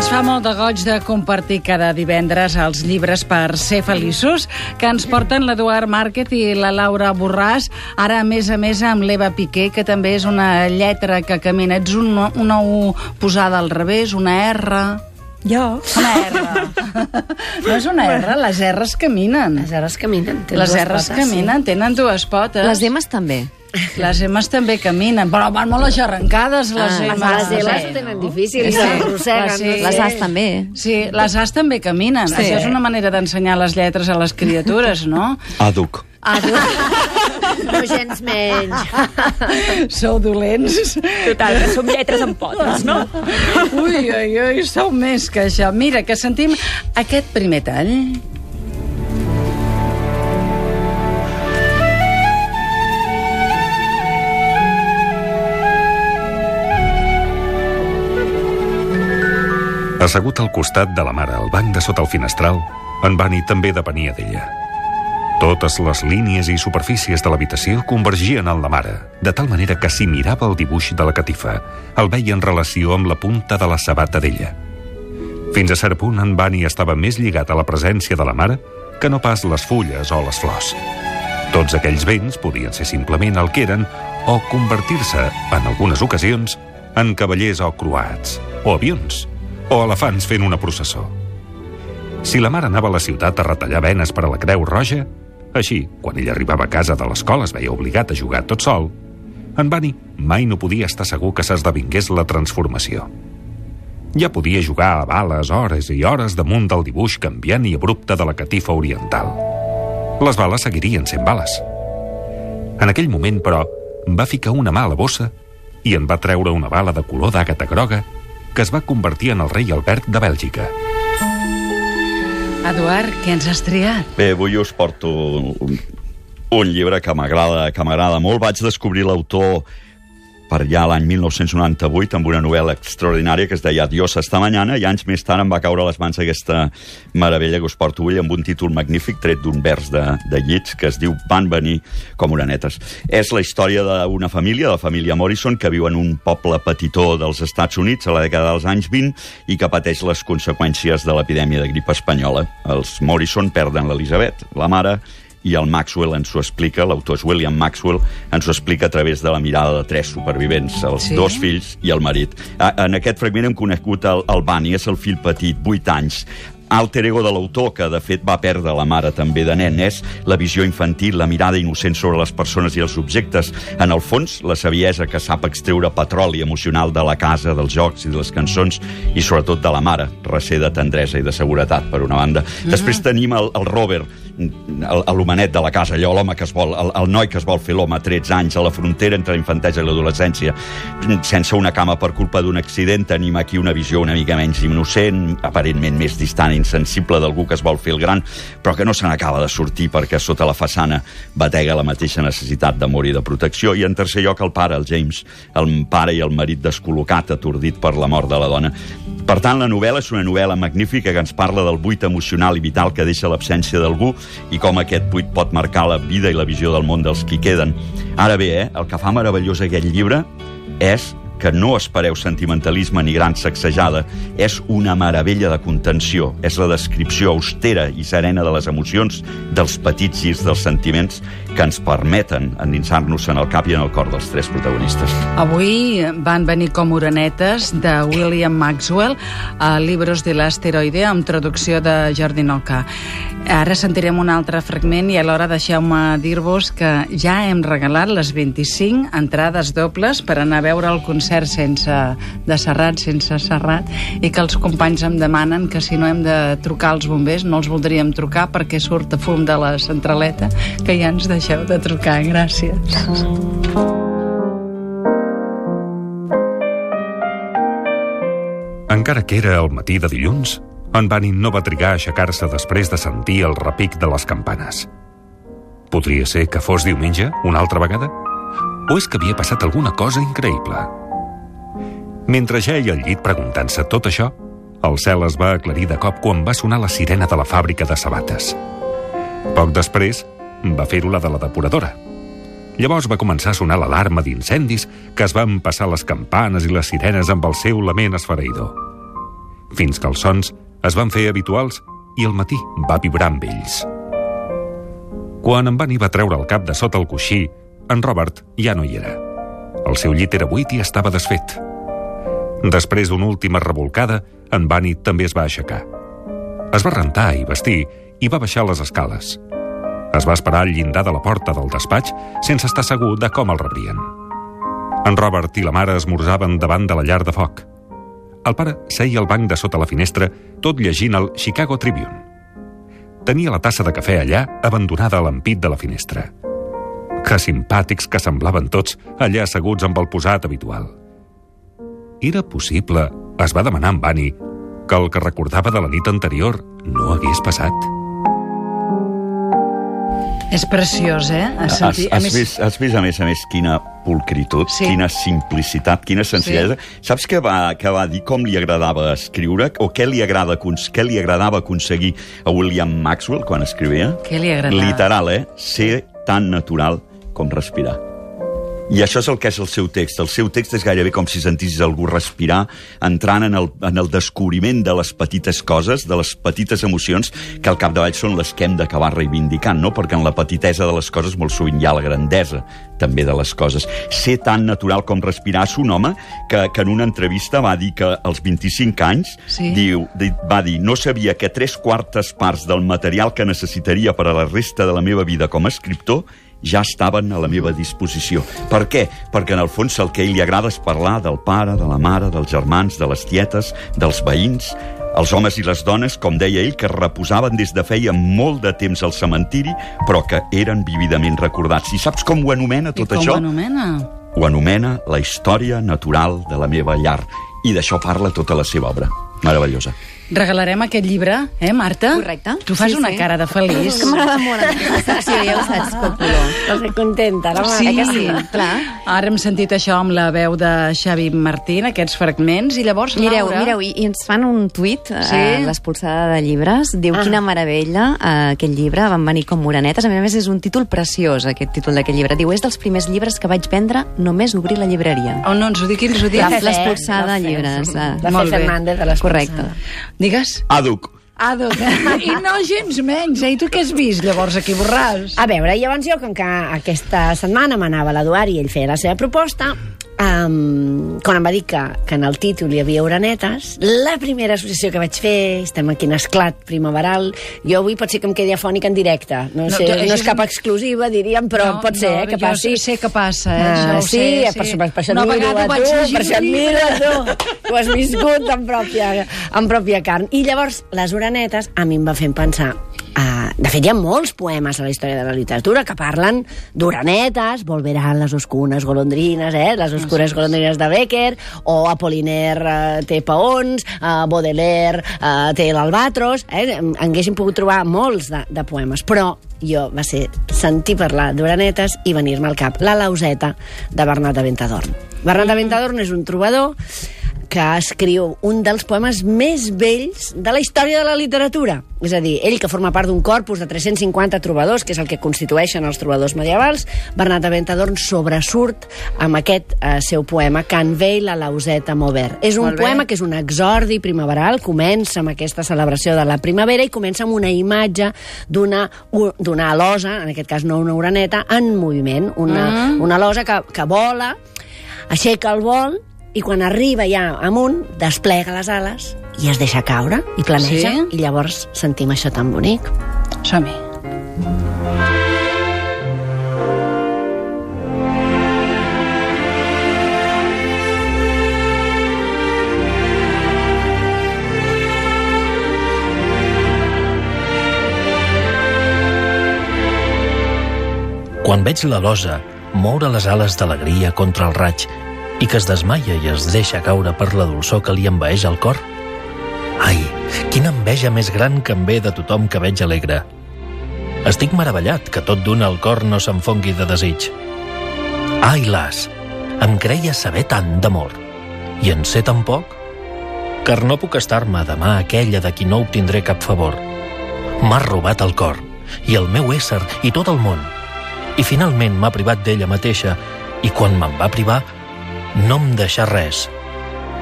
Ens fa molt de goig de compartir cada divendres els llibres per ser feliços que ens porten l'Eduard Márquez i la Laura Borràs, ara a més a més amb l'Eva Piqué, que també és una lletra que camina. Ets un, una U posada al revés, una R... Jo? Una R. No és una R, les R's caminen. Les R's caminen. tenen Les dues R's potes, caminen, tenen dues potes. Les M's també. Les M's també caminen, però van molt arrencades, les Ah, M's. Les Sí. L's ho tenen difícil Sí. s'arrosseguen. Sí. Les A's també. Sí, les A's també caminen. Sí. Això és una manera d'ensenyar les lletres a les criatures, no? Àduc. No gens menys. Sou dolents. Total, que som lletres amb potes, no? Ui, ui, ui, sou més que això. Mira, que sentim aquest primer tall. Assegut al costat de la mare, al banc de sota el finestral, en Bani també depenia d'ella. Totes les línies i superfícies de l'habitació convergien en la mare, de tal manera que si mirava el dibuix de la catifa, el veia en relació amb la punta de la sabata d'ella. Fins a cert punt, en Bani estava més lligat a la presència de la mare que no pas les fulles o les flors. Tots aquells béns podien ser simplement el que eren o convertir-se, en algunes ocasions, en cavallers o croats, o avions, o elefants fent una processó. Si la mare anava a la ciutat a retallar venes per a la Creu Roja, així, quan ell arribava a casa de l'escola es veia obligat a jugar tot sol, en Bani mai no podia estar segur que s'esdevingués la transformació. Ja podia jugar a bales hores i hores damunt del dibuix canviant i abrupte de la catifa oriental. Les bales seguirien sent bales. En aquell moment, però, va ficar una mà a la bossa i en va treure una bala de color d'àgata groga que es va convertir en el rei Albert de Bèlgica. Eduard, què ens has triat? Bé, avui us porto un, un llibre que m'agrada que m'agrada molt. Vaig descobrir l'autor per allà l'any 1998 amb una novel·la extraordinària que es deia Adiós esta mañana i anys més tard em va caure a les mans aquesta meravella que us porto avui amb un títol magnífic tret d'un vers de, de llits que es diu Van venir com oranetes. És la història d'una família, de la família Morrison, que viu en un poble petitó dels Estats Units a la dècada dels anys 20 i que pateix les conseqüències de l'epidèmia de grip espanyola. Els Morrison perden l'Elisabet, la mare, i el Maxwell ens ho explica, l'autor és William Maxwell, ens ho explica a través de la mirada de tres supervivents, els Sí? dos fills i el marit. En aquest fragment hem conegut el, el Bani, és el fill petit, 8 anys, alter ego de l'autor, que de fet va perdre la mare també de nen, és la visió infantil, la mirada innocent sobre les persones i els objectes. En el fons, la saviesa que sap extreure petroli emocional de la casa, dels jocs i de les cançons, i sobretot de la mare, recer de tendresa i de seguretat, per una banda. Després tenim el, el Robert, l'homenet de la casa, allò, l'home que es vol, el, el noi que es vol fer l'home a 13 anys, a la frontera entre la infantesa i l'adolescència, sense una cama per culpa d'un accident, tenim aquí una visió una mica menys innocent, aparentment més distant i insensible d'algú que es vol fer el gran, però que no se n'acaba de sortir perquè sota la façana batega la mateixa necessitat d'amor i de protecció. I en tercer lloc el pare, el James, el pare i el marit descol·locat, atordit per la mort de la dona. Per tant, la novel·la és una novel·la magnífica que ens parla del buit emocional i vital que deixa l'absència d'algú i com aquest buit pot marcar la vida i la visió del món dels qui queden. Ara bé, eh, el que fa meravellós aquest llibre és que no espereu sentimentalisme ni gran sacsejada, és una meravella de contenció, és la descripció austera i serena de les emocions, dels petits girs dels sentiments que ens permeten endinsar-nos en el cap i en el cor dels tres protagonistes. Avui van venir com oranetes de William Maxwell a Libros de l'Asteroide amb traducció de Jordi Noca. Ara sentirem un altre fragment i alhora deixeu-me dir-vos que ja hem regalat les 25 entrades dobles per anar a veure el concert sense de Serrat, sense Serrat, i que els companys em demanen que si no hem de trucar als bombers no els voldríem trucar perquè surt a fum de la centraleta, que ja ens deixeu de trucar. Gràcies. Encara que era el matí de dilluns, en Bani no va trigar a aixecar-se després de sentir el repic de les campanes. Podria ser que fos diumenge, una altra vegada? O és que havia passat alguna cosa increïble? Mentre jeia al llit preguntant-se tot això, el cel es va aclarir de cop quan va sonar la sirena de la fàbrica de sabates. Poc després, va fer-ho la de la depuradora. Llavors va començar a sonar l'alarma d'incendis que es van passar les campanes i les sirenes amb el seu lament esfereïdor. fins que els sons es van fer habituals i el matí va vibrar amb ells. Quan en Bunny va treure el cap de sota el coixí, en Robert ja no hi era. El seu llit era buit i estava desfet. Després d'una última revolcada, en Bunny també es va aixecar. Es va rentar i vestir i va baixar les escales. Es va esperar al llindar de la porta del despatx sense estar segur de com el rebrien. En Robert i la mare esmorzaven davant de la llar de foc. El pare seia al banc de sota la finestra, tot llegint el Chicago Tribune. Tenia la tassa de cafè allà, abandonada a l'ampit de la finestra. Que simpàtics que semblaven tots, allà asseguts amb el posat habitual. Era possible, es va demanar en Bunny, que el que recordava de la nit anterior no hagués passat? És preciós, eh? Has, sentit- a has, més- vist, has vist, a més a més, quina pulcritud, Sí. quina simplicitat, quina senzillesa. Saps què va, què va dir, com li agradava escriure, o què li, agrada, què li agradava aconseguir a William Maxwell quan escrivia? Què li agradava? Literal, eh? Ser tan natural com respirar. I això és el que és el seu text. El seu text és gairebé com si sentissis algú respirar, entrant en el, en el descobriment de les petites coses, de les petites emocions, que al capdavall són les que hem d'acabar reivindicant, no? perquè en la petitesa de les coses molt sovint hi ha la grandesa també de les coses. Ser tan natural com respirar és un home que, que en una entrevista va dir que als 25 anys Sí. diu, di- va dir no sabia que tres quartes parts del material que necessitaria per a la resta de la meva vida com a escriptor ja estaven a la meva disposició. Per què? Perquè en el fons el que a ell li agrada és parlar del pare, de la mare, dels germans, de les tietes, dels veïns, els homes i les dones, com deia ell, que reposaven des de feia molt de temps al cementiri, però que eren vividament recordats. I saps com ho anomena I tot com això? ho anomena? Ho anomena la història natural de la meva llar. I d'això parla tota la seva obra. Meravellosa. Regalarem aquest llibre, eh, Marta? Correcte. Tu fas Sí, una sí. cara de feliç. És que m'agrada molt aquesta secció, ja ho saps, Populo. Estàs contenta, ara Sí, Eh que sí? Clar. Ara hem sentit això amb la veu de Xavi Martín, aquests fragments, i llavors, Mireu, Laura... mireu, i, i ens fan un tuit, Sí? sí? uh, l'expulsada de llibres, diu Ah. quina meravella uh, aquest llibre, van venir com morenetes, a més a més és un títol preciós, aquest títol d'aquest llibre, diu, és dels primers llibres que vaig vendre només obrir la llibreria. Oh, no, ens ho dic, ens ho dic. L'expulsada de llibres. Uh, La Molt Fe bé. Fernández de les Correcte. Digues. Àduc. Ado, i no gens menys, eh? I tu què has vist, llavors, aquí, Borràs? A veure, llavors jo, com que aquesta setmana m'anava a l'Eduard i ell feia la seva proposta, um, quan em va dir que, que en el títol hi havia uranetes, la primera associació que vaig fer, estem aquí en esclat primaveral, jo avui pot ser que em quedi afònic en directe. No, No, sé, tu- no, és cap exclusiva, diríem, però No, pot ser, no, eh, que jo passi. sé que passa, eh, Ah, això ho sí, sé, per, sí. Per, per això et miro a tu, per això et miro a tu. Ho has viscut en pròpia, en pròpia carn. I llavors, les uranetes a mi em va fer pensar Uh, de fet, hi ha molts poemes a la història de la literatura que parlen d'uranetes, Volverán les oscunes golondrines, eh? les oscures golondrines de Becker, o Apollinaire uh, té paons, uh, Baudelaire uh, té l'albatros, eh? Haguéssim pogut trobar molts de, de poemes, però jo va ser sentir parlar d'uranetes i venir-me al cap la lauseta de Bernat de Ventadorn. Bernat de Ventadorn és un trobador que escriu un dels poemes més vells de la història de la literatura. És a dir, ell que forma part d'un corpus de 350 trobadors, que és el que constitueixen els trobadors medievals, Bernat de Ventadorn sobresurt amb aquest eh, seu poema Can vei la lauseta mover. És un poema que és un exordi primaveral, comença amb aquesta celebració de la primavera i comença amb una imatge d'una alosa, en aquest cas no una uraneta, en moviment. Una, una alosa que, que vola, aixeca el vol i quan arriba ja amunt, desplega les ales i es deixa caure i planeja Sí? i llavors sentim això tan bonic. Som-hi. Quan veig la losa moure les ales d'alegria contra el raig i que es desmaia i es deixa caure per la dolçor que li envaeix el cor, ai, quina enveja més gran que em ve de tothom que veig alegre. Estic meravellat que tot d'una el cor no s'enfongui de desig. Ai, las, em creia saber tant d'amor, i en sé tan poc, car no puc estar-me demà aquella de qui no obtindré cap favor. M'ha robat el cor, i el meu ésser, i tot el món, i finalment m'ha privat d'ella mateixa i quan me'n va privar no em deixà res,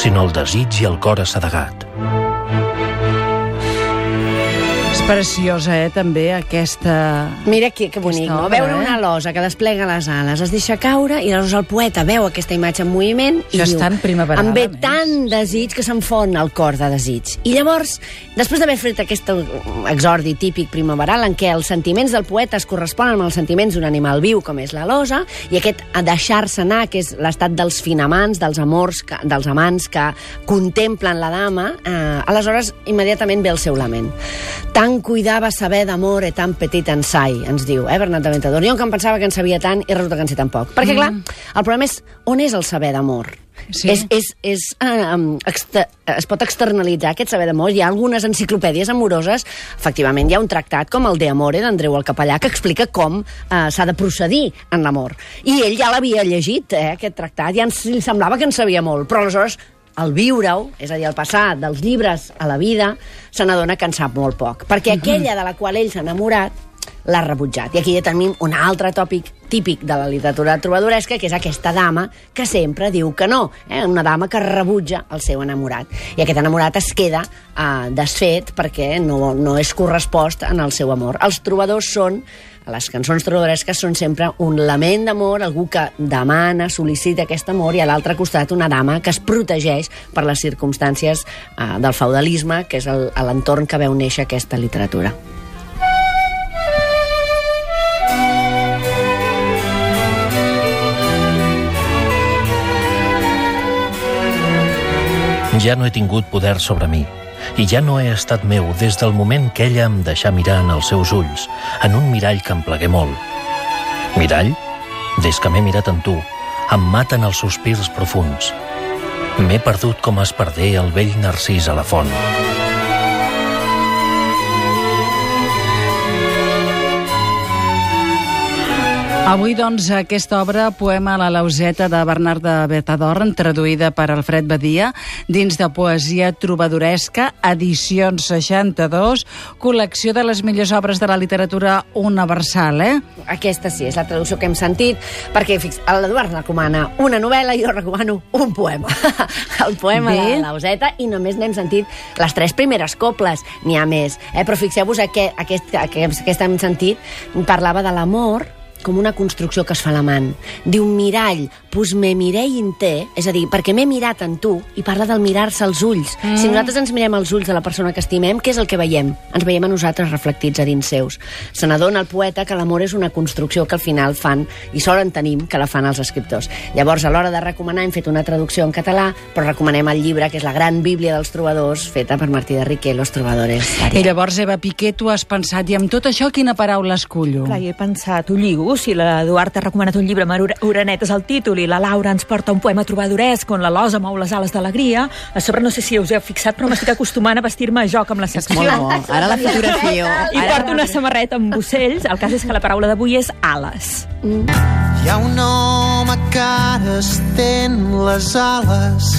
sinó el desig i el cor assedegat. Preciosa, eh, també, aquesta... Mira que, que bonic, Aquesta no? obra, Veure eh? una losa que desplega les ales, es deixa caure i llavors el poeta veu aquesta imatge en moviment i Això és diu, tan primaveral, em ve més." tant desig que se'm fon el cor de desig. I llavors, després d'haver fet aquest exordi típic primaveral en què els sentiments del poeta es corresponen amb els sentiments d'un animal viu com és la losa i aquest a deixar-se anar, que és l'estat dels finamants, dels amors, que, dels amants que contemplen la dama, eh, aleshores immediatament ve el seu lament. Cuidava saber d'amor e tan petit ensai, ens diu, eh, Bernat de Ventador. Jo que em pensava que en sabia tant i resulta que en sé tan poc. Perquè, clar, el problema és on és el saber d'amor? Sí. És, és, és, um, exter es pot externalitzar aquest saber d'amor. Hi ha algunes enciclopèdies amoroses, efectivament, hi ha un tractat com el de Amore d'Andreu el Capellà que explica com eh, s'ha de procedir en l'amor. I ell ja l'havia llegit, eh, aquest tractat, ja ens, li semblava que en sabia molt, però aleshores al viure-ho, és a dir, al passar dels llibres a la vida, se n'adona que en sap molt poc. Perquè aquella de la qual ell s'ha enamorat l'ha rebutjat. I aquí ja tenim un altre tòpic típic de la literatura trobadoresca, que és aquesta dama que sempre diu que no, eh? una dama que rebutja el seu enamorat. I aquest enamorat es queda eh, desfet perquè no, no és correspost en el seu amor. Els trobadors són les cançons trobadoresques són sempre un lament d'amor, algú que demana, sol·licita aquest amor, i a l'altre costat una dama que es protegeix per les circumstàncies eh, del feudalisme, que és l'entorn que veu néixer aquesta literatura. Ja no he tingut poder sobre mi, i ja no he estat meu des del moment que ella em deixà mirar en els seus ulls, en un mirall que em plegué molt. Mirall? Des que m'he mirat en tu, em maten els sospirs profuns. M'he perdut com es perdé el vell narcís a la font. Avui, doncs, aquesta obra, poema a la lauseta de Bernard de Betadorn, traduïda per Alfred Badia, dins de poesia trobadoresca, edicions 62, col·lecció de les millors obres de la literatura universal, eh? Aquesta sí, és la traducció que hem sentit, perquè fix, l'Eduard recomana una novel·la i jo recomano un poema. El poema Bé. de Lauseta, i només n'hem sentit les tres primeres coples, n'hi ha més. Eh? Però fixeu-vos que aquest, aquest, aquest hem sentit parlava de l'amor com una construcció que es fa a l'amant. Diu mirall, pues me mirei en te, és a dir, perquè m'he mirat en tu, i parla del mirar-se als ulls. Mm. Si nosaltres ens mirem als ulls de la persona que estimem, què és el que veiem? Ens veiem a nosaltres reflectits a dins seus. Se n'adona el poeta que l'amor és una construcció que al final fan, i solen tenim, que la fan els escriptors. Llavors, a l'hora de recomanar, hem fet una traducció en català, però recomanem el llibre, que és la gran bíblia dels trobadors, feta per Martí de Riquer, Los Trobadores. I llavors, Eva Piqué, tu has pensat, i amb tot això, quina paraula escullo? Clar, he pensat, ho lligo, si l'Eduard ha recomanat un llibre amb uranetes al títol i la Laura ens porta un poema trobadoresc on la losa mou les ales d'alegria, a sobre no sé si us heu fixat, però m'estic acostumant a vestir-me a joc amb la secció. Molt bo. Ara la fotografio. I Ara... porto una samarreta amb ocells. El cas és que la paraula d'avui és ales. Hi ha un home que ara estén les ales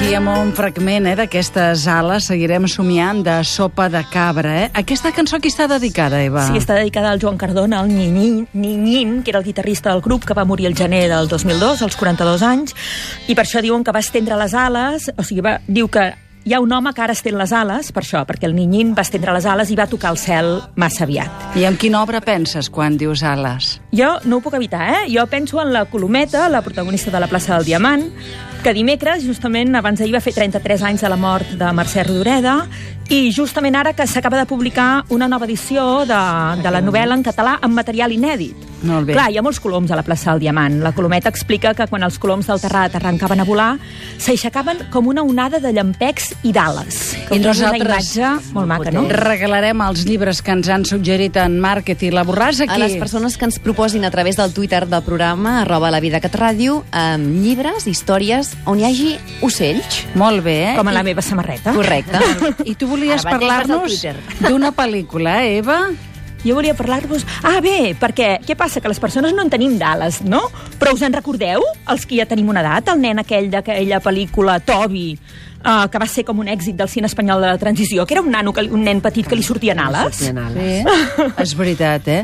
Aquí amb un fragment eh, d'aquestes ales seguirem somiant de sopa de cabra. Eh? Aquesta cançó qui està dedicada, Eva? Sí, està dedicada al Joan Cardona, el Niñín, Niñín, que era el guitarrista del grup, que va morir el gener del 2002, als 42 anys, i per això diuen que va estendre les ales, o sigui, va, diu que hi ha un home que ara estén les ales, per això, perquè el Niñín va estendre les ales i va tocar el cel massa aviat. I en quina obra penses quan dius ales? Jo no ho puc evitar, eh? Jo penso en la Colometa, la protagonista de la plaça del Diamant, que dimecres, justament abans d'ahir, va fer 33 anys de la mort de Mercè Rodoreda, i justament ara que s'acaba de publicar una nova edició de, de la novel·la en català amb material inèdit. Molt bé. Clar, hi ha molts coloms a la plaça del Diamant. La Colometa explica que quan els coloms del Terrat arrencaven a volar, s'aixecaven com una onada de llampecs i d'ales. I nosaltres- Una imatge molt maca, no? Regalarem els llibres que ens han suggerit en Màrquet i la Borràs aquí. A les persones que ens proposin a través del Twitter del programa, arroba la vida cat ràdio, amb llibres, històries, on hi hagi ocells. Molt bé, eh? Com a la meva samarreta. Correcte. I tu volies parlar-nos d'una pel·lícula, eh, Eva? Jo volia parlar-vos... Ah, bé, perquè què passa? Que les persones no en tenim d'ales, no? Però us en recordeu, els que ja tenim una edat? El nen aquell d'aquella pel·lícula, Toby, uh, que va ser com un èxit del cine espanyol de la transició, que era un nano, que, li- un nen petit que li sortien ales. Sortien ales. Sí. És veritat, eh?